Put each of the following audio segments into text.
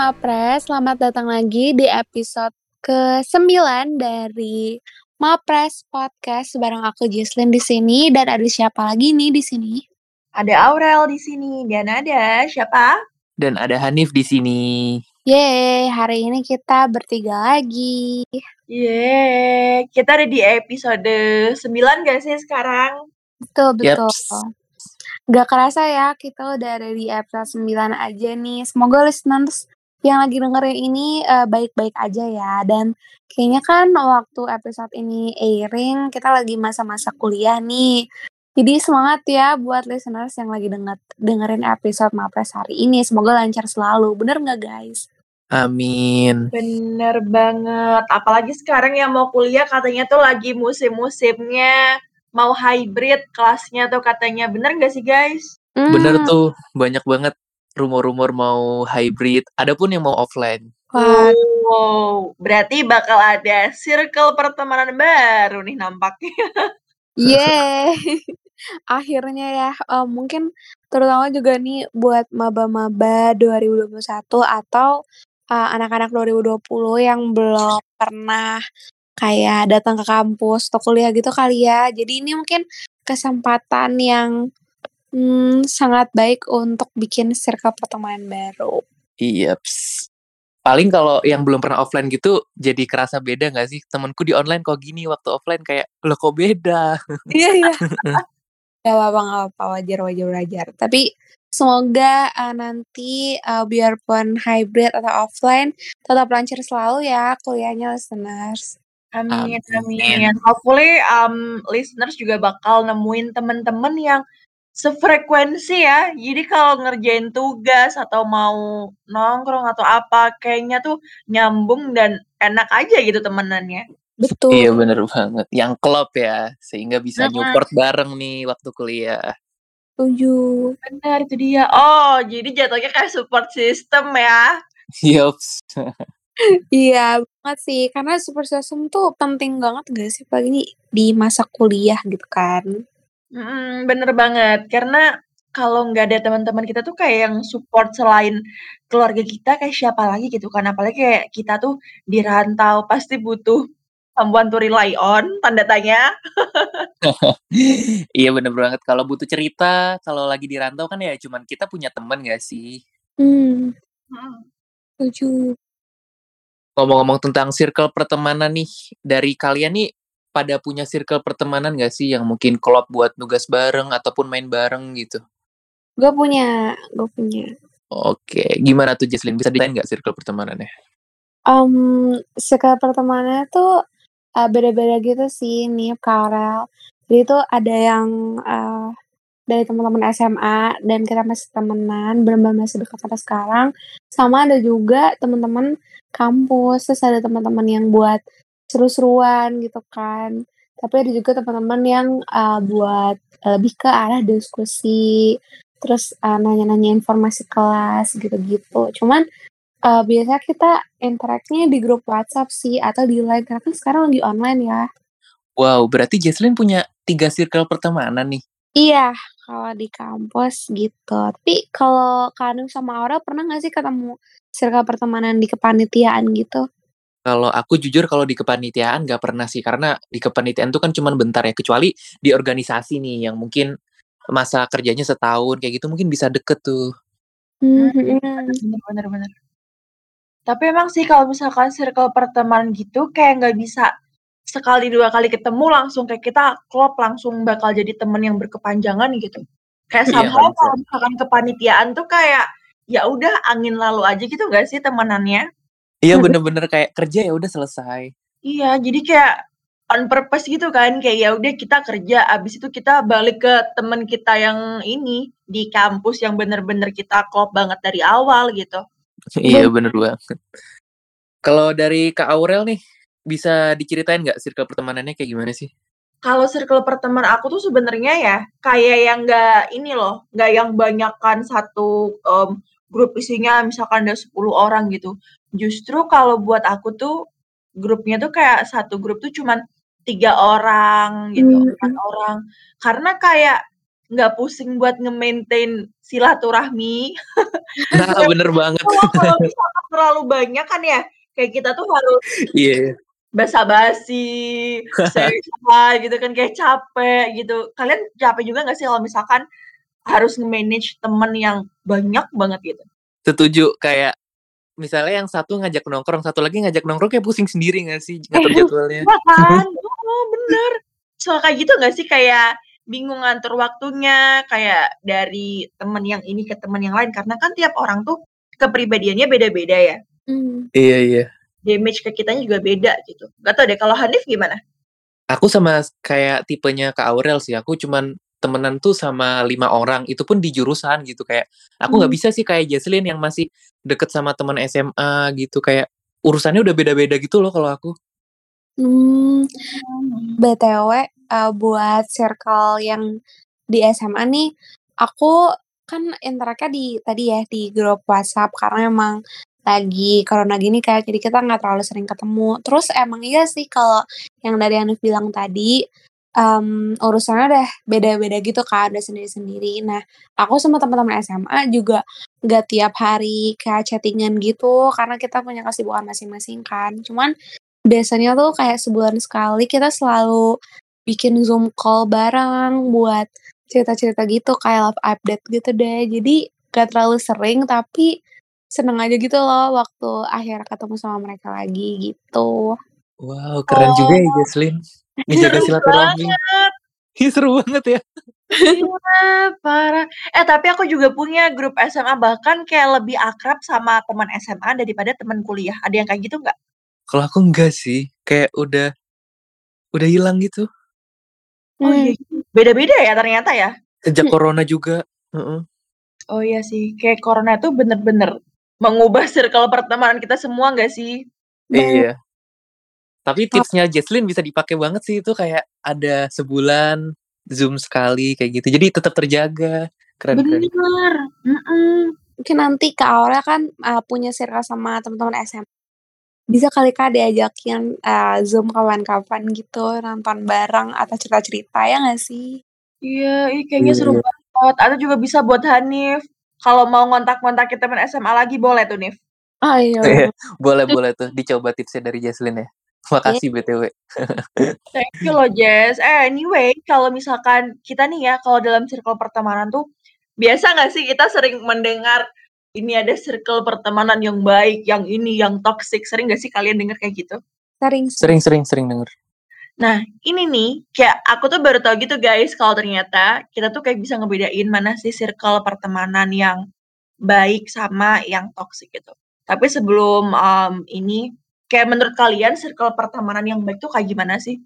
Mapres, selamat datang lagi di episode ke-9 dari Mapres Podcast bareng aku Jesslyn di sini dan ada siapa lagi nih di sini? Ada Aurel di sini dan ada siapa? Dan ada Hanif di sini. Yeay, hari ini kita bertiga lagi. Yeay, kita ada di episode 9 gak sih sekarang? Betul, betul. Yaps. Gak kerasa ya, kita udah ada di episode 9 aja nih. Semoga listeners yang lagi dengerin ini eh, baik-baik aja ya. Dan kayaknya kan waktu episode ini airing, kita lagi masa-masa kuliah nih. Jadi semangat ya buat listeners yang lagi denger, dengerin episode Mapres hari ini. Semoga lancar selalu. Bener nggak guys? Amin. Bener banget. Apalagi sekarang yang mau kuliah katanya tuh lagi musim-musimnya mau hybrid kelasnya tuh katanya. Bener gak sih guys? Bener Hmm, tuh, banyak banget rumor-rumur mau hybrid. Ada pun yang mau offline. wah, Wow, berarti bakal ada circle pertemanan baru nih nampaknya. Yeay. Akhirnya ya, eh, mungkin terutama juga nih buat maba-maba 2021 atau eh, anak-anak 2020 yang belum pernah kayak datang ke kampus atau kuliah gitu kali ya. Jadi ini mungkin kesempatan yang hmm, sangat baik untuk bikin circle pertemanan baru. Iya. Paling kalau yang belum pernah offline gitu, jadi kerasa beda gak sih? Temenku di online kok gini, waktu offline kayak, lo kok beda? Iya, iya. Gak apa-apa, gak apa-apa. Wajar, wajar, wajar. Tapi semoga eh, nanti eh, biarpun hybrid atau offline, tetap lancar selalu ya kuliahnya listeners. Amin, Amin. amin. Hopefully um, listeners juga bakal nemuin temen-temen yang sefrekuensi ya. Jadi kalau ngerjain tugas atau mau nongkrong atau apa, kayaknya tuh nyambung dan enak aja gitu temenannya. Betul. Iya bener banget. Yang klop ya, sehingga bisa Nah. nyupport bareng nih waktu kuliah. Setuju. Benar itu dia. Oh, jadi jatuhnya kayak support system ya. Yups. Iya banget sih. Karena super system tuh penting banget gak sih? Apalagi di masa kuliah gitu kan. Mm, bener banget. Karena kalau nggak ada teman-teman kita tuh kayak yang support selain keluarga kita kayak siapa lagi gitu kan. Apalagi kayak kita tuh di rantau pasti butuh someone to rely on, tanda tanya. iya bener banget. Kalau butuh cerita, kalau lagi di rantau kan ya cuman kita punya temen gak sih? Hmm, Mm. setuju. Ngomong-ngomong tentang circle pertemanan nih, dari kalian nih pada punya circle pertemanan gak sih yang mungkin klop buat nugas bareng ataupun main bareng gitu? Gue punya, gue punya. Oke, gimana tuh Jesslyn? Bisa diceritain gak circle pertemanannya? Um, circle pertemanannya tuh uh, beda-beda gitu sih nih Karel. Jadi tuh ada yang uh, dari teman-teman SMA dan kita masih temenan, benar-benar masih dekat sampai sekarang. Sama ada juga teman-teman kampus, terus ada teman-teman yang buat seru-seruan gitu kan. Tapi ada juga teman-teman yang uh, buat uh, lebih ke arah diskusi, terus uh, nanya-nanya informasi kelas gitu-gitu. Cuman uh, biasanya kita interaknya di grup WhatsApp sih atau di line karena kan sekarang lagi online ya. Wow, berarti Jesslyn punya tiga circle pertemanan nih. Iya, kalau di kampus gitu. Tapi kalau Kanu sama Aura pernah gak sih ketemu circle pertemanan di kepanitiaan gitu? Kalau aku jujur kalau di kepanitiaan gak pernah sih, karena di kepanitiaan tuh kan cuman bentar ya, kecuali di organisasi nih yang mungkin masa kerjanya setahun kayak gitu mungkin bisa deket tuh. Hmm, Bener, bener, bener. Tapi emang sih kalau misalkan circle pertemanan gitu kayak nggak bisa sekali dua kali ketemu langsung kayak kita klop langsung bakal jadi temen yang berkepanjangan gitu. Kayak Iya, somehow bisa. kalau misalkan kepanitiaan tuh kayak ya udah angin lalu aja gitu gak sih temenannya? Iya bener-bener kayak kerja ya udah selesai. Iya, jadi kayak on purpose gitu kan kayak ya udah kita kerja abis itu kita balik ke temen kita yang ini di kampus yang bener-bener kita klop banget dari awal gitu. Iya bener banget. Kalau dari Kak Aurel nih, bisa diceritain nggak circle pertemanannya kayak gimana sih? Kalau circle pertemanan aku tuh sebenarnya ya kayak yang nggak ini loh, nggak yang banyakkan satu em, grup isinya misalkan ada 10 orang gitu. Justru kalau buat aku tuh grupnya tuh kayak satu grup tuh cuman tiga orang gitu, Hmm. empat orang. Karena kayak nggak pusing buat nge-maintain silaturahmi. Nah, bener banget. Kalau kalau misalkan terlalu banyak kan ya, kayak kita tuh harus Iya iya. basa-basi, gitu kan, kayak capek gitu. Kalian capek juga nggak sih kalau misalkan harus nge-manage temen yang banyak banget gitu? Setuju, kayak misalnya yang satu ngajak nongkrong, satu lagi ngajak nongkrong kayak pusing sendiri nggak sih ngatur jadwalnya? Iya kan? Oh, bener. Soal kayak gitu nggak sih? Kayak bingung ngatur waktunya, kayak dari temen yang ini ke temen yang lain, karena kan tiap orang tuh kepribadiannya beda-beda ya. Mmm. Iya iya. Damage ke kitanya juga beda gitu. Nggak tau deh kalau Hanif gimana? Aku sama kayak tipenya Kak Aurel sih, aku cuman temenan tuh sama 5 orang, itu pun di jurusan gitu, kayak aku nggak Mmm. bisa sih kayak Jesslyn yang masih deket sama temen SMA gitu, kayak urusannya udah beda-beda gitu loh kalau aku. Mmm. BTW, eee, buat circle yang di SMA nih, aku kan interaknya di tadi ya, di grup WhatsApp karena emang lagi corona gini kan, jadi kita nggak terlalu sering ketemu. Terus emang iya sih kalau yang dari Hanif bilang tadi, mmm, urusannya udah beda-beda gitu kan, udah sendiri-sendiri. Nah, aku sama teman-teman SMA juga nggak tiap hari kayak chatting-an gitu, karena kita punya kesibukan masing-masing kan. Cuman biasanya tuh kayak sebulan sekali kita selalu bikin Zoom call bareng buat cerita-cerita gitu, kayak live update gitu deh. Jadi nggak terlalu sering, tapi seneng aja gitu loh waktu akhirnya ketemu sama mereka lagi, gitu. Wow, keren juga ya Oh. Jesslyn, ngejaga Seru silaturahmi. banget. Ih, seru banget ya. Iya, parah. Eh, tapi aku juga punya grup SMA, bahkan kayak lebih akrab sama teman SMA daripada teman kuliah. Ada yang kayak gitu nggak? Kalau aku enggak sih, kayak udah udah hilang gitu. Oh iya, Mmm. beda-beda ya ternyata ya? Sejak Mhm. corona juga, heeh. Oh iya sih, kayak corona tuh bener-bener mengubah circle pertemanan kita semua nggak sih? Iya. Tapi Tap tipsnya Jesslyn bisa dipakai banget sih, itu kayak ada sebulan Zoom sekali kayak gitu, jadi tetap terjaga. Keren keren. Bener, mhm. Mungkin nanti Kak Aurel kan, eee, punya circle sama teman-teman SMA. Bisa kali Kak diajakin, eee, Zoom kapan-kapan gitu, nonton bareng atau cerita-cerita, ya nggak sih? Iya, ih kayaknya Iya seru iya. banget. Atau juga bisa buat Hanif, kalau mau ngontak-ngontakin temen SMA lagi boleh tuh, Nif. Oh, iya Iya, boleh boleh tuh, dicoba tipsnya dari Jesslyn ya. Iya. Makasih BTW. Thank you loh, Jess. Eh, anyway, kalau misalkan kita nih ya, kalau dalam circle pertemanan tuh, biasa nggak sih kita sering mendengar, ini ada circle pertemanan yang baik, yang ini, yang toxic, sering nggak sih kalian denger kayak gitu? Sering. Sering sering sering denger. Nah, ini nih, kayak aku tuh baru tahu gitu guys, kalau ternyata kita tuh kayak bisa ngebedain mana sih circle pertemanan yang baik sama yang toxic gitu. Tapi sebelum, mmm, ini, kayak menurut kalian circle pertemanan yang baik tuh kayak gimana sih?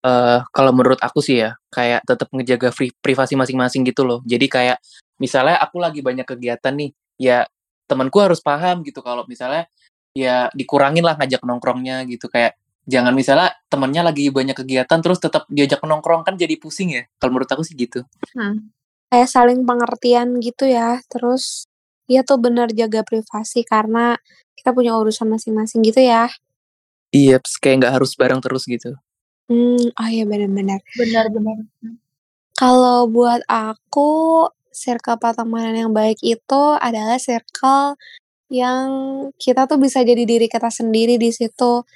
Eee, kalau menurut aku sih ya, kayak tetap ngejaga fri privasi masing-masing gitu loh. Jadi kayak misalnya aku lagi banyak kegiatan nih, ya temenku harus paham gitu kalau misalnya ya dikurangin lah ngajak nongkrongnya gitu. Kayak jangan misalnya temennya lagi banyak kegiatan terus tetap diajak nongkrong, kan jadi pusing ya. Kalau menurut aku sih gitu. Hmm. Kayak saling pengertian gitu ya. Terus, iya tuh bener jaga privasi karena kita punya urusan masing-masing gitu ya. Iya, terus kayak nggak harus bareng terus gitu. Mmm, oh iya bener bener. Benar benar. Mmm. Kalau buat aku, circle pertemanan yang baik itu adalah circle yang kita tuh bisa jadi diri kita sendiri di situ.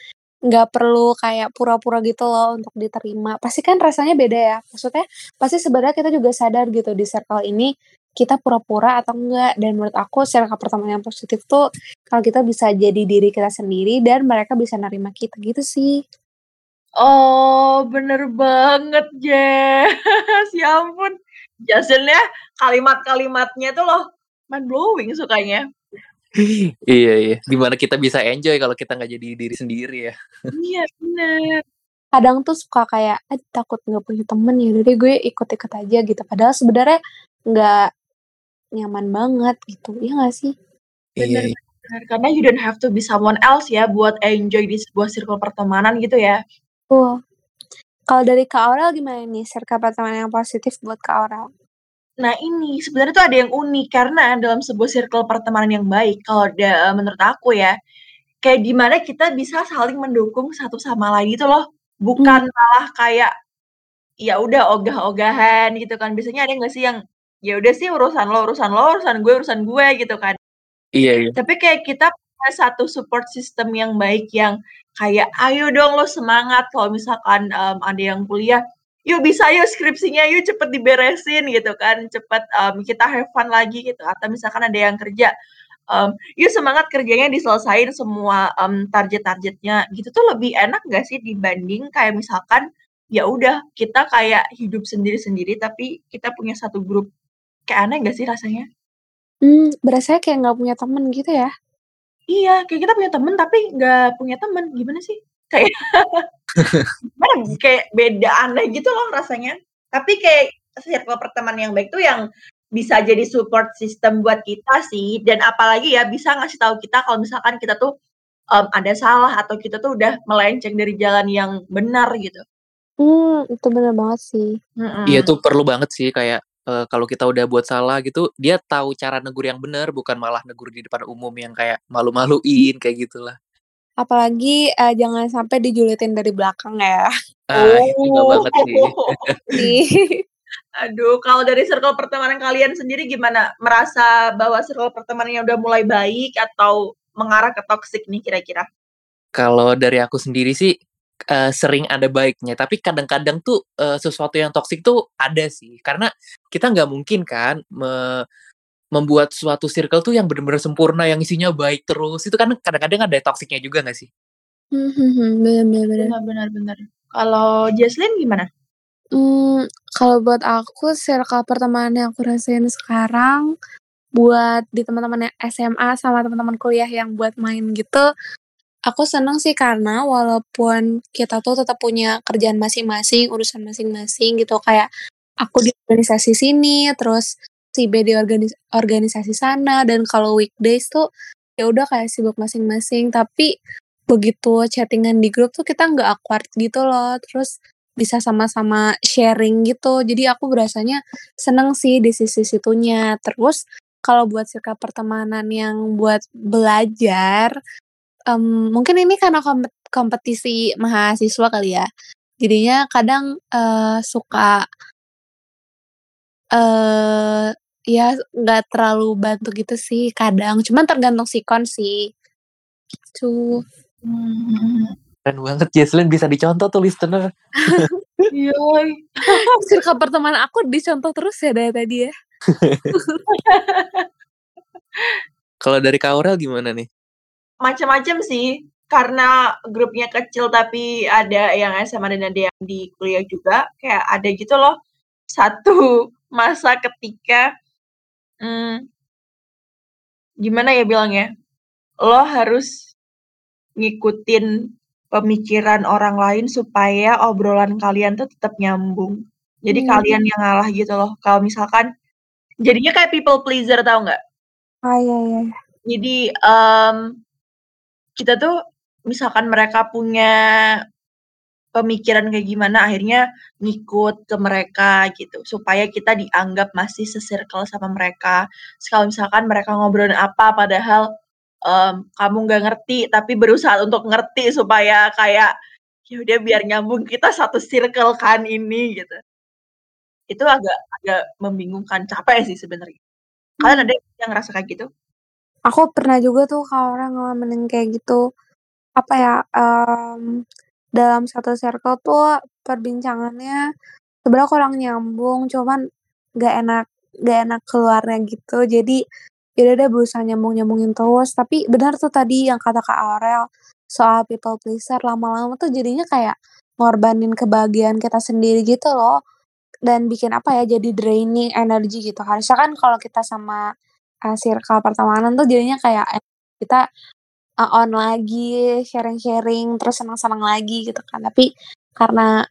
Nggak perlu kayak pura-pura gitu loh untuk diterima. Pasti kan rasanya beda ya. Maksudnya pasti sebenarnya kita juga sadar gitu di circle ini kita pura-pura atau enggak. Dan menurut aku circle pertemanan yang positif tuh kalau kita bisa jadi diri kita sendiri dan mereka bisa nerima kita gitu sih. Oh, bener banget, Jess. Ya ampun, Jesslyn ya kalimat-kalimatnya tuh loh mind blowing sukanya. Iya iya, gimana kita bisa enjoy kalau kita nggak jadi diri sendiri ya. Iya, bener. Kadang tuh suka kayak, "Aduh takut nggak punya temen, ya udah deh gue ikut-ikut aja," gitu. Padahal sebenarnya nggak nyaman banget gitu, iya nggak sih? Bener Iya iya. bener, karena you don't have to be someone else ya buat enjoy di sebuah circle pertemanan gitu ya. Betul. Kalau dari Kak Aurel gimana nih circle pertemanan yang positif buat Kak Aurel? Nah ini, sebenarnya tuh ada yang unik karena dalam sebuah circle pertemanan yang baik kalau da menurut aku ya, kayak gimana kita bisa saling mendukung satu sama lain gitu loh. Bukan Mmm. malah kayak, ya udah ogah-ogahan gitu kan. Biasanya ada nggak sih yang, ya udah sih urusan lo urusan lo, urusan gue urusan gue gitu kan. Iya iya. Tapi kayak kita punya satu support system yang baik yang kayak, "Ayo dong lo semangat," kalau misalkan, mmm, ada yang kuliah, "Yuk bisa yuk skripsinya yuk cepet diberesin," gitu kan, "cepet, mmm, kita have fun lagi," gitu. Atau misalkan ada yang kerja, mmm, "Yuk semangat kerjanya diselesain semua, mmm, target-targetnya." Gitu tuh lebih enak nggak sih dibanding kayak misalkan, ya udah kita kayak hidup sendiri-sendiri tapi kita punya satu grup. Kayak aneh nggak sih rasanya? Mmm, berasanya kayak nggak punya temen gitu ya? Iya, kayak kita punya temen tapi nggak punya temen, gimana sih? Kayak gimana ya, kayak beda aneh gitu loh rasanya. Tapi kayak circle pertemanan yang baik tuh yang bisa jadi support system buat kita sih, dan apalagi ya bisa ngasih tahu kita kalau misalkan kita tuh, mmm, ada salah atau kita tuh udah melenceng dari jalan yang benar gitu. Mmm, itu bener banget sih. Iya Mhm. tuh perlu banget sih kayak, eee, kalau kita udah buat salah gitu, dia tahu cara negur yang bener, bukan malah negur di depan umum yang kayak malu-maluin, kayak gitulah. Apalagi, eee, jangan sampai dijulitin dari belakang ya. Ah, itu nggak Oh. banget sih. Ih. Aduh, kalau dari circle pertemanan kalian sendiri gimana? Merasa bahwa circle pertemanannya udah mulai baik atau mengarah ke toxic nih kira-kira? Kalau dari aku sendiri sih, eee, sering ada baiknya, tapi kadang-kadang tuh, eee, sesuatu yang toxic tuh ada sih. Karena kita nggak mungkin kan me membuat suatu circle tuh yang bener-bener sempurna, yang isinya baik terus, itu kan kadang-kadang ada toxic-nya juga nggak sih? Mmm, mhm mhm, bener bener bener. Benar benar benar. Kalau Jesslyn gimana? Mmm, kalau buat aku circle pertemanan yang aku rasain sekarang, buat di teman-teman yang SMA sama teman-teman kuliah yang buat main gitu, aku seneng sih karena walaupun kita tuh tetap punya kerjaan masing-masing, urusan masing-masing gitu, kayak aku di organisasi sini, terus si B di organis organisasi sana, dan kalau weekdays tuh ya udah kayak sibuk masing-masing. Tapi begitu chatting-an di grup tuh kita nggak awkward gitu loh, terus bisa sama-sama sharing gitu. Jadi aku berasanya seneng sih di sisi situnya. Terus kalau buat circle pertemanan yang buat belajar, mmm, mungkin ini karena kompet kompetisi mahasiswa kali ya, jadinya kadang, eee, suka eee, ya nggak terlalu bantu gitu sih kadang, cuman tergantung sikon sih. Gitu. Mhm mhm. Keren banget Jesslyn bisa dicontoh tuh listener. Yoi. Circle pertemanan aku dicontoh terus ya dari tadi ya. Kalau dari Kak Aurel gimana nih? Macem-macem sih, karena grupnya kecil tapi ada yang SMA dan ada yang di kuliah juga, kayak ada gitu loh, satu masa ketika, mmm gimana ya bilangnya, lo harus ngikutin pemikiran orang lain supaya obrolan kalian tuh tetap nyambung. Jadi Mmm. kalian yang ngalah gitu loh. Kalau misalkan jadinya kayak people pleaser tahu nggak? Oh, iya iya. Jadi, mmm, kita tuh misalkan mereka punya pemikiran kayak gimana, akhirnya ngikut ke mereka gitu, supaya kita dianggap masih se-circle sama mereka. Terus kalau misalkan mereka ngobrolin apa padahal, mmm, kamu nggak ngerti, tapi berusaha untuk ngerti supaya kayak, ya udah biar nyambung, kita satu circle kan ini, gitu. Itu agak agak membingungkan, capek sih sebenarnya. Kalian Mmm. ada yang ngerasa kayak gitu? Aku pernah juga tuh kalau orang ngalamin kayak gitu. Apa ya, mmm, dalam satu circle tuh perbincangannya sebenarnya kurang nyambung, cuman nggak enak nggak enak keluarnya gitu. Jadi, ya udah deh berusaha nyambung-nyambungin terus. Tapi benar tuh tadi yang kata Kak Aurel, soal people pleaser, lama-lama tuh jadinya kayak ngorbanin kebahagiaan kita sendiri gitu loh. Dan bikin apa ya, jadi draining energi gitu. Harusnya kan kalau kita sama, eee, circle pertemanan tuh jadinya kayak e kita, eee, on lagi, sharing-sharing, terus senang-senang lagi gitu kan. Tapi karena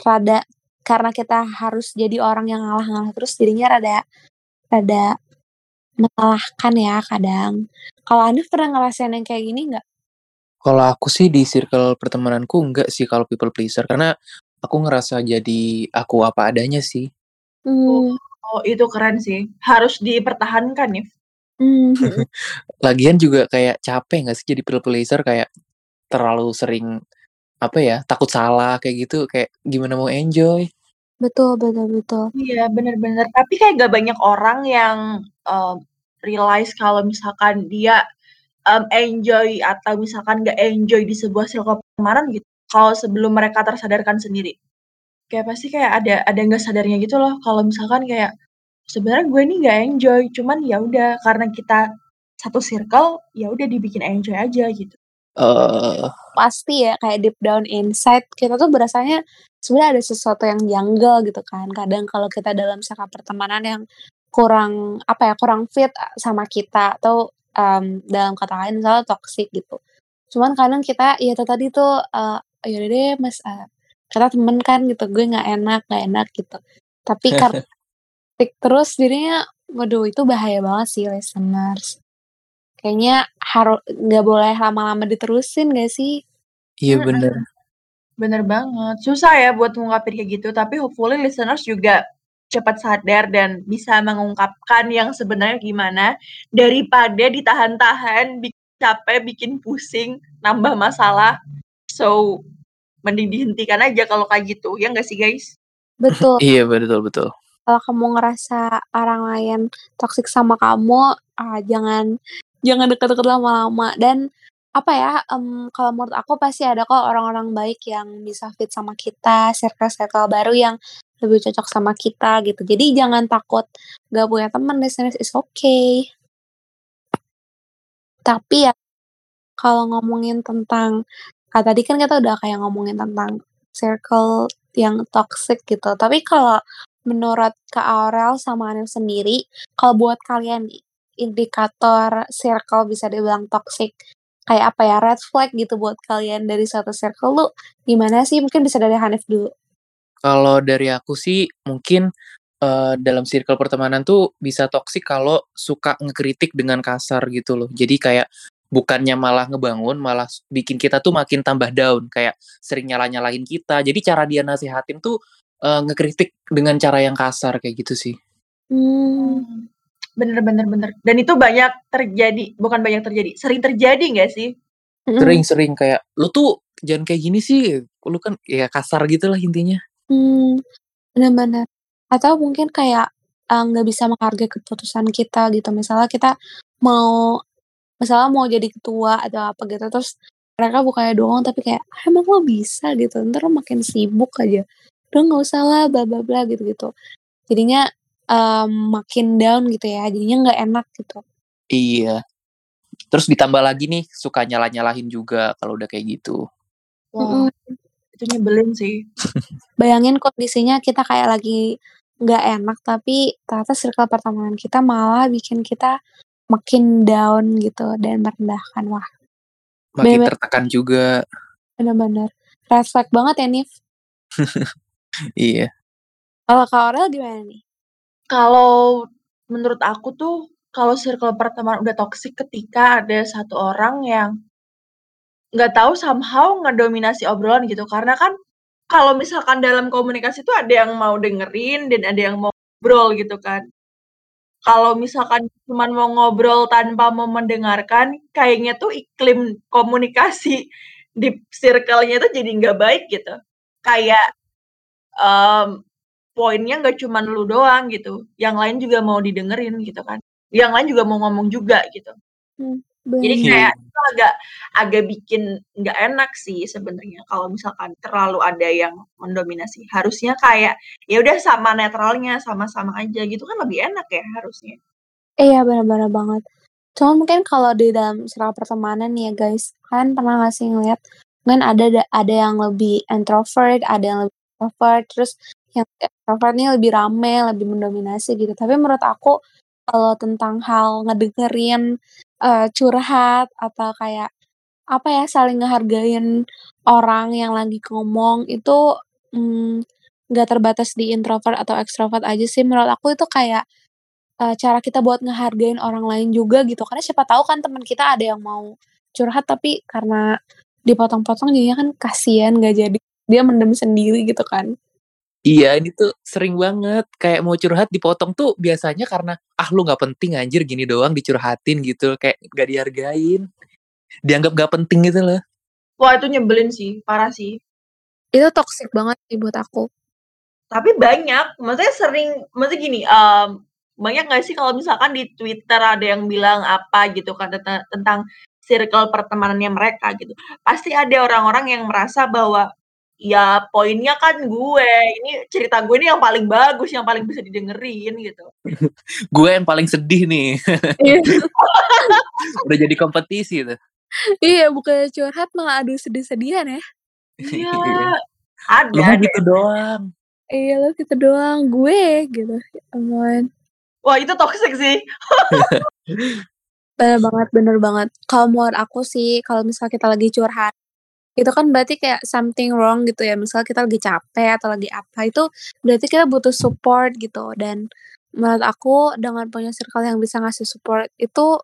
rada karena kita harus jadi orang yang ngalah-ngalah terus, jadinya rada rada melelahkan ya kadang. Kalau Hanif pernah ngerasain yang kayak gini nggak? Kalau aku sih di circle pertemananku enggak sih kalau people pleaser, karena aku ngerasa jadi aku apa adanya sih. Oh, Mmm. oh itu keren sih, harus dipertahankan ya. Mmm, mhm. Lagian juga kayak capek nggak sih jadi people pleaser, kayak terlalu sering, apa ya, takut salah kayak gitu, kayak gimana mau enjoy. Betul betul betul. Iya, bener bener. Tapi kayak nggak banyak orang yang, eee, realize kalau misalkan dia, um, enjoy atau misalkan nggak enjoy di sebuah circle pertemanan gitu, kalau sebelum mereka tersadarkan sendiri. Kayak pasti kayak ada ada nggak sadarnya gitu loh kalau misalkan kayak, sebenarnya gue ini nggak enjoy, cuman ya udah karena kita satu circle, ya udah dibikin enjoy aja gitu. Uh, Pasti ya kayak deep down inside kita tuh berasanya sebenarnya ada sesuatu yang janggal gitu kan. Kadang kalau kita dalam circle pertemanan yang kurang apa ya, kurang fit sama kita atau, um, dalam kata lain misalnya toxic gitu. Cuman kadang kita ya itu tadi tuh, eee, ya deh Mas, eee, kita temen kan gitu, gue nggak enak nggak enak gitu. Tapi karena toxic terus jadinya waduh itu bahaya banget sih listeners. Kayaknya haru nggak boleh lama-lama diterusin gak sih? iya bener. Bener banget. Susah ya buat ngungkapin kayak gitu, tapi hopefully listeners juga cepat sadar dan bisa mengungkapkan yang sebenarnya gimana, daripada ditahan-tahan, bikin capek, bikin pusing, nambah masalah. So, mending dihentikan aja kalau kayak gitu, ya nggak sih guys? Betul. Iya betul betul. Kalau kamu ngerasa orang lain toxic sama kamu, ah, jangan jangan deket-deket lama-lama dan apa ya, mmm, kalau menurut aku pasti ada kok orang-orang baik yang bisa fit sama kita, circle-circle baru yang lebih cocok sama kita gitu. Jadi jangan takut nggak punya teman listeners, it's okay. Tapi ya, kalau ngomongin tentang ah, tadi kan kita udah kayak ngomongin tentang circle yang toxic gitu. Tapi kalau menurut Kak Aurel sama Anil sendiri, kalau buat kalian indikator circle bisa dibilang toxic, kayak apa ya, red flag gitu buat kalian dari suatu circle lu gimana sih? Mungkin bisa dari Hanif dulu. Kalau dari aku sih mungkin, eee, dalam circle pertemanan tuh bisa toksik kalau suka ngekritik dengan kasar gitu loh. Jadi kayak bukannya malah ngebangun, malah bikin kita tuh makin tambah down, kayak sering nyalah-nyalahin kita. Jadi cara dia nasehatin tuh, eee, ngekritik dengan cara yang kasar, kayak gitu sih. Mmm. Mmm, bener bener bener. Dan itu banyak terjadi bukan banyak terjadi, sering terjadi nggak sih? Sering-sering kayak, "Lu tuh jangan kayak gini sih, lu kan" ya kasar gitulah intinya. Mmm, bener bener. Atau mungkin kayak, eee, nggak bisa menghargai keputusan kita gitu. Misalnya kita mau misalnya mau jadi ketua atau apa gitu, terus mereka bukannya doang tapi kayak, "Emang lo bisa?" gitu, "Entar lo makin sibuk aja. Udah nggak usah lah bla bla bla," gitu-gitu. Jadinya, mmm, makin down gitu ya, jadinya nggak enak gitu. Iya. Terus ditambah lagi nih, suka nyalah-nyalahin juga kalau udah kayak gitu. Wah, Mhm. itu nyebelin sih. Bayangin kondisinya kita kayak lagi nggak enak, tapi ternyata circle pertemanan kita malah bikin kita makin down gitu dan merendahkan. Wah, Makin bener-bener tertekan juga. bener-bener red flag banget ya, Nif. Iya. Kalau Kak Aurel gimana nih? Kalau menurut aku tuh, kalau circle pertemanan udah toksik ketika ada satu orang yang nggak tahu somehow ngedominasi obrolan gitu. Karena kan kalau misalkan dalam komunikasi tuh ada yang mau dengerin dan ada yang mau ngobrol gitu kan. Kalau misalkan cuman mau ngobrol tanpa mau mendengarkan, kayaknya tuh iklim komunikasi di circle-nya tuh jadi nggak baik gitu. Kayak, mmm, poinnya nggak cuman lu doang gitu, yang lain juga mau didengerin gitu kan. Yang lain juga mau ngomong juga gitu. Mmm, Jadi bener. kayak itu agak agak bikin nggak enak sih sebenarnya kalau misalkan terlalu ada yang mendominasi. Harusnya kayak, ya udah sama netralnya, sama-sama aja gitu kan lebih enak ya harusnya. Iya, bener bener banget. Cuma mungkin kalau di dalam circle pertemanan nih ya guys, kalian pernah nggak sih ngeliat, kan ada da ada yang lebih introvert, ada yang lebih extrovert, terus yang extrovert nih lebih rame, lebih mendominasi gitu. Tapi menurut aku, kalau tentang hal ngedengerin, eee, curhat atau kayak, apa ya, saling ngehargain orang yang lagi ngomong itu, mmm, nggak terbatas di introvert atau extrovert aja sih. Menurut aku itu kayak, eee, cara kita buat ngehargain orang lain juga gitu. Karena siapa tahu kan temen kita ada yang mau curhat, tapi karena dipotong-potong jadinya kan kasihan, nggak jadi. Dia mendem sendiri gitu kan. Iya, ini tuh sering banget, kayak mau curhat dipotong tuh biasanya karena, "Ah, lu nggak penting anjir, gini doang dicurhatin," gitu, kayak nggak dihargain. Dianggap nggak penting gitu loh. Wah, itu nyebelin sih, parah sih. Itu toxic banget sih buat aku. Tapi banyak, maksudnya sering maksudnya gini, mmm, banyak nggak sih kalau misalkan di Twitter ada yang bilang apa gitu kan tentang, tentang circle pertemanannya mereka gitu. Pasti ada orang-orang yang merasa bahwa ya poinnya kan gue, ini cerita gue ini yang paling bagus, yang paling bisa didengerin gitu. gue yang paling sedih nih. Iya. Udah jadi kompetisi tuh. Iya, bukan curhat malah adu sedih-sedihan ya. Iya. Ada. Lu gitu doang. Iya lo gitu doang, gue gitu. Ya ampun. Wah, itu toxic sih. Bener banget, bener banget. Kalau menurut aku sih, kalau misal kita lagi curhat, itu kan berarti kayak something wrong gitu ya. Misal kita lagi capek atau lagi apa, itu berarti kita butuh support gitu. Dan menurut aku dengan punya circle yang bisa ngasih support itu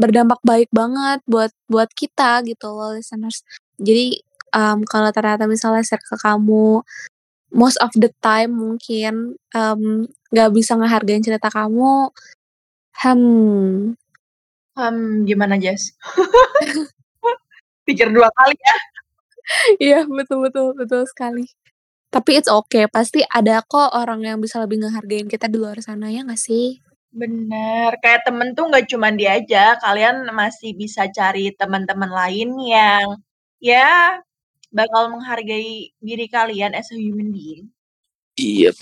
berdampak baik banget buat buat kita gitu loh listeners. Jadi um, kalau ternyata misalnya circle kamu most of the time mungkin um, nggak bisa ngehargain cerita kamu, hmm, Hmm, gimana Jess? Pikir dua kali ya. Iya betul betul betul sekali. Tapi it's okay, pasti ada kok orang yang bisa lebih ngehargain kita di luar sana ya nggak sih? Bener, kayak temen tuh nggak cuma dia aja, kalian masih bisa cari teman-teman lain yang ya bakal menghargai diri kalian as a human being. Iya.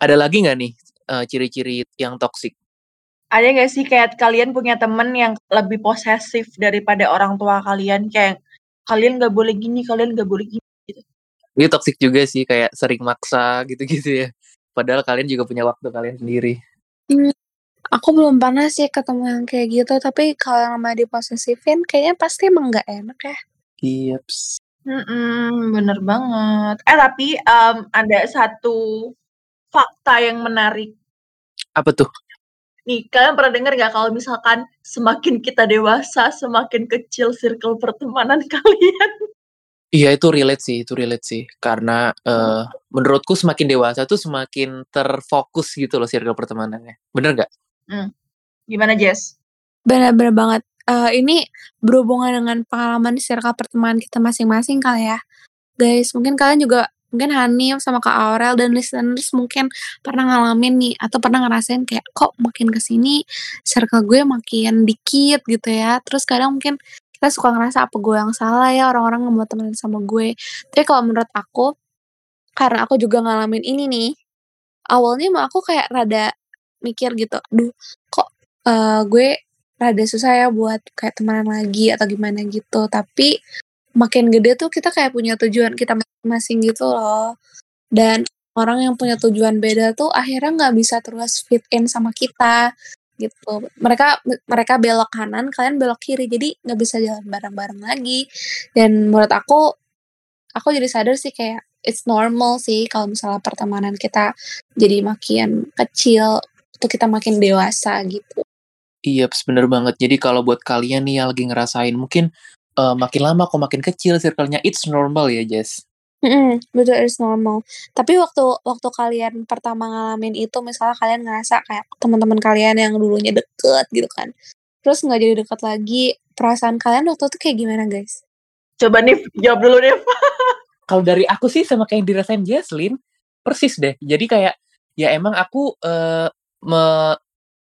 Ada lagi nggak nih uh, ciri-ciri yang toksik? Ada nggak sih kayak kalian punya temen yang lebih posesif daripada orang tua kalian kayak kalian nggak boleh gini, kalian nggak boleh gini gitu. Ini toksik juga sih kayak sering maksa gitu-gitu ya. Padahal kalian juga punya waktu kalian sendiri. Hmm, aku belum pernah sih ketemu yang kayak gitu, tapi kalau yang sama diposesifin kayaknya pasti emang nggak enak ya. Iya. Mhm, bener banget. Eh tapi um, ada satu fakta yang menarik. Apa tuh? Nih, kalian pernah dengar nggak kalau misalkan semakin kita dewasa, semakin kecil circle pertemanan kalian? Iya itu relate sih, itu relate sih. Karena uh, menurutku semakin dewasa tuh semakin terfokus gitu loh circle pertemanannya. Bener nggak? Hmm. Gimana Jess? Bener-bener banget. Uh, ini berhubungan dengan pengalaman circle pertemanan kita masing-masing kali ya. Guys, mungkin kalian juga mungkin Hanif sama Kak Aurel dan listeners mungkin pernah ngalamin nih atau pernah ngerasain kayak kok makin ke sini circle gue makin dikit gitu ya. Terus kadang mungkin kita suka ngerasa apa gue yang salah ya? Orang-orang nggak mau temenan sama gue. Tapi kalau menurut aku karena aku juga ngalamin ini nih awalnya mah aku kayak rada mikir gitu aduh kok uh, gue rada susah ya buat kayak temenan lagi atau gimana gitu. Tapi makin gede tuh kita kayak punya tujuan kita masing-masing gitu loh. Dan orang yang punya tujuan beda tuh akhirnya nggak bisa terus fit in sama kita gitu. Mereka mereka belok kanan kalian belok kiri. Jadi nggak bisa jalan bareng-bareng lagi. Dan menurut aku aku jadi sadar sih kayak it's normal sih kalau misalnya pertemanan kita jadi makin kecil atau kita makin dewasa gitu. Iya bener banget. Jadi kalau buat kalian nih yang lagi ngerasain mungkin uh, makin lama kok makin kecil circle-nya it's normal ya Jess Mm, betul it's normal. Tapi waktu waktu kalian pertama ngalamin itu misalnya kalian ngerasa kayak teman-teman kalian yang dulunya deket gitu kan. Terus nggak jadi deket lagi, perasaan kalian waktu itu kayak gimana, guys? Coba nih jawab dulu nih. Kalau dari aku sih sama kayak yang dirasain Jesslyn, persis deh. Jadi kayak ya emang aku uh, me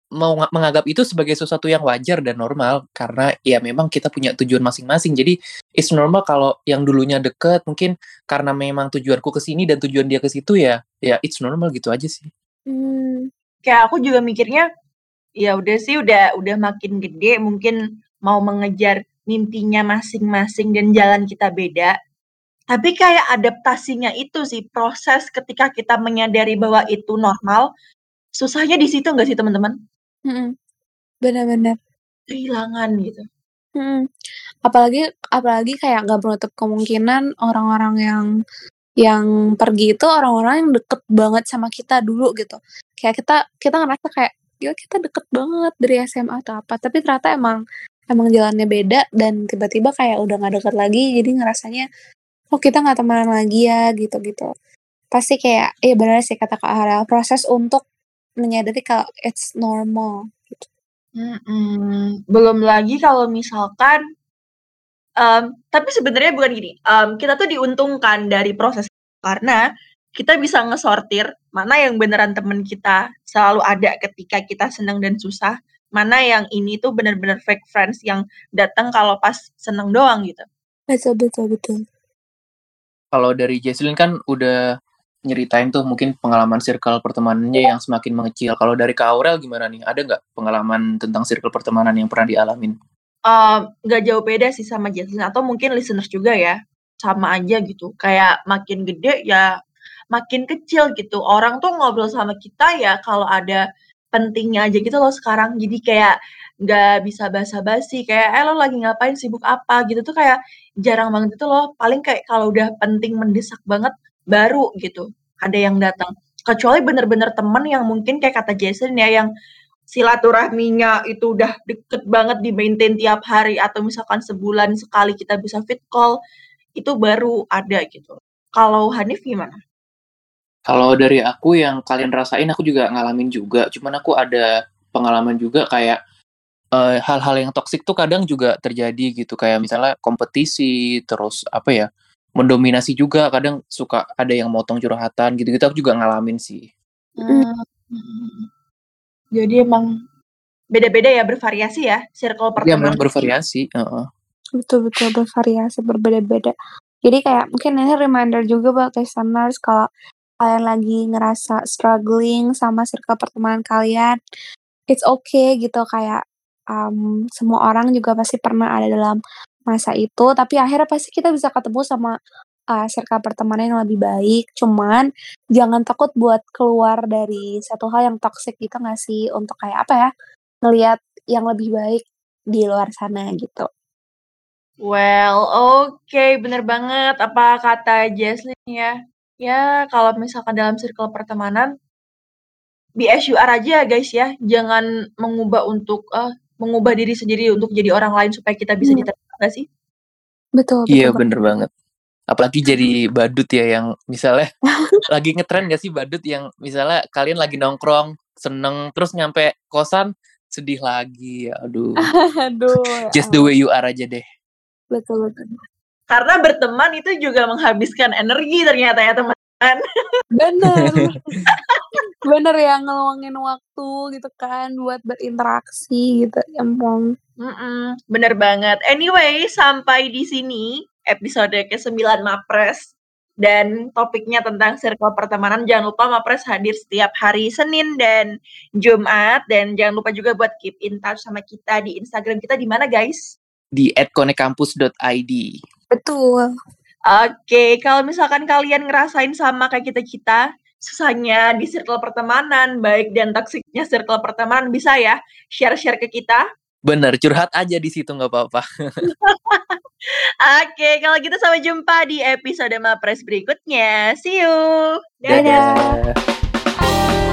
mau menganggap itu sebagai sesuatu yang wajar dan normal karena ya memang kita punya tujuan masing-masing. Jadi it's normal kalau yang dulunya deket mungkin karena memang tujuanku ke sini dan tujuan dia ke situ ya ya it's normal gitu aja sih. Hmm. Kayak aku juga mikirnya ya udah sih udah udah makin gede mungkin mau mengejar mimpinya masing-masing dan jalan kita beda. Tapi kayak adaptasinya itu sih proses ketika kita menyadari bahwa itu normal. Susahnya di situ nggak sih teman-teman? Mhm. Benar-benar. Kehilangan gitu. Mhm. Apalagi apalagi kayak nggak menutup kemungkinan orang-orang yang yang pergi itu orang-orang yang deket banget sama kita dulu gitu. Kayak kita kita ngerasa kayak, "Ya kita deket banget dari SMA atau apa," tapi ternyata emang emang jalannya beda dan tiba-tiba kayak udah nggak deket lagi jadi ngerasanya, "Oh kita nggak temenan lagi ya," gitu-gitu. Pasti kayak iya benar sih kata Kak Harel, proses untuk menyadari kalau it's normal gitu. Mhm, belum lagi kalau misalkan um, tapi sebenarnya bukan gini, um, kita tuh diuntungkan dari proses karena kita bisa ngesortir mana yang beneran temen kita selalu ada ketika kita senang dan susah, mana yang ini tuh bener-bener fake friends yang datang kalau pas seneng doang gitu. Betul betul betul. Kalau dari Jesslyn kan udah nyeritain tuh mungkin pengalaman circle pertemanannya yang semakin mengecil. Kalau dari Kak Aurel gimana nih? Ada nggak pengalaman tentang circle pertemanan yang pernah dialamin? Uh, nggak jauh beda sih sama Jesslyn atau mungkin listeners juga ya sama aja gitu kayak makin gede ya makin kecil gitu. Orang tuh ngobrol sama kita ya kalau ada pentingnya aja gitu loh sekarang. Jadi kayak nggak bisa basa-basi kayak eh lo lagi ngapain sibuk apa gitu tuh kayak jarang banget itu loh paling kayak kalau udah penting mendesak banget baru gitu ada yang datang kecuali bener-bener temen yang mungkin kayak kata Jason ya yang silaturahminya itu udah deket banget di maintain tiap hari atau misalkan sebulan sekali kita bisa fit call itu baru ada gitu kalau Hanif gimana? Kalau dari aku yang kalian rasain aku juga ngalamin juga. Cuman aku ada pengalaman juga kayak hal hal-hal yang toksik tuh kadang juga terjadi gitu kayak misalnya kompetisi terus apa ya mendominasi juga kadang suka ada yang motong curhatan gitu-gitu aku juga ngalamin sih. Hmm. Jadi emang beda-beda ya bervariasi ya circle iya, pertemanan. Iya bervariasi. Uh -uh. Betul betul bervariasi berbeda-beda. Jadi kayak mungkin ini reminder juga buat listeners kalau kalian lagi ngerasa struggling sama circle pertemanan kalian, it's okay gitu kayak, um, semua orang juga pasti pernah ada dalam masa itu, tapi akhirnya pasti kita bisa ketemu sama, uh, circle pertemanan yang lebih baik. Cuman jangan takut buat keluar dari satu hal yang toxic gitu nggak sih, untuk kayak apa ya, ngelihat yang lebih baik di luar sana gitu. Well, oke, okay, bener banget apa kata Jesslyn ya. Ya, kalau misalkan dalam circle pertemanan, are aja guys ya, jangan mengubah untuk uh, mengubah diri sendiri untuk jadi orang lain supaya kita bisa hmm. diterima nggak sih? Betul, Iya, bener banget. Apalagi jadi badut ya yang misalnya lagi ngetren gak sih badut yang misalnya kalian lagi nongkrong, seneng, terus nyampe kosan, sedih lagi, aduh. Aduh, ya Just the way you are aja deh. Betul, betul. Karena berteman itu juga menghabiskan energi ternyata ya teman-teman. Bener. Bener ya ngeluangin waktu gitu kan buat berinteraksi gitu. Emang. Mm -mm, bener banget. Anyway, sampai di sini episode ke-9 Mapres dan topiknya tentang circle pertemanan. Jangan lupa Mapres hadir setiap hari Senin dan Jumat dan jangan lupa juga buat keep in touch sama kita di Instagram kita di mana guys? Di @konekampus.id. Betul. Oke, kalau misalkan kalian ngerasain sama kayak kita-kita, susahnya di circle pertemanan, baik dan toksiknya circle pertemanan, bisa ya share-share ke kita. Bener, curhat aja di situ nggak apa-apa. Oke, kalau gitu sampai jumpa di episode Mapres berikutnya. See you. Dadah. Dadah.